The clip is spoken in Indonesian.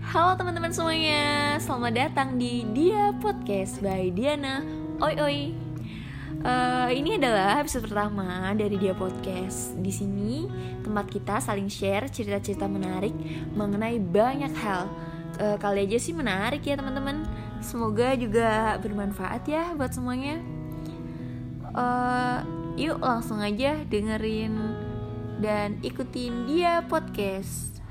Halo teman-teman semuanya, selamat datang di Dia Podcast by Diana Oi Oi. Uh, ini adalah episode pertama dari Dia Podcast. Di sini tempat kita saling share cerita-cerita menarik mengenai banyak hal. Uh, kali aja sih menarik ya teman-teman. Semoga juga bermanfaat ya buat semuanya. Uh, yuk langsung aja dengerin dan ikutin dia podcast.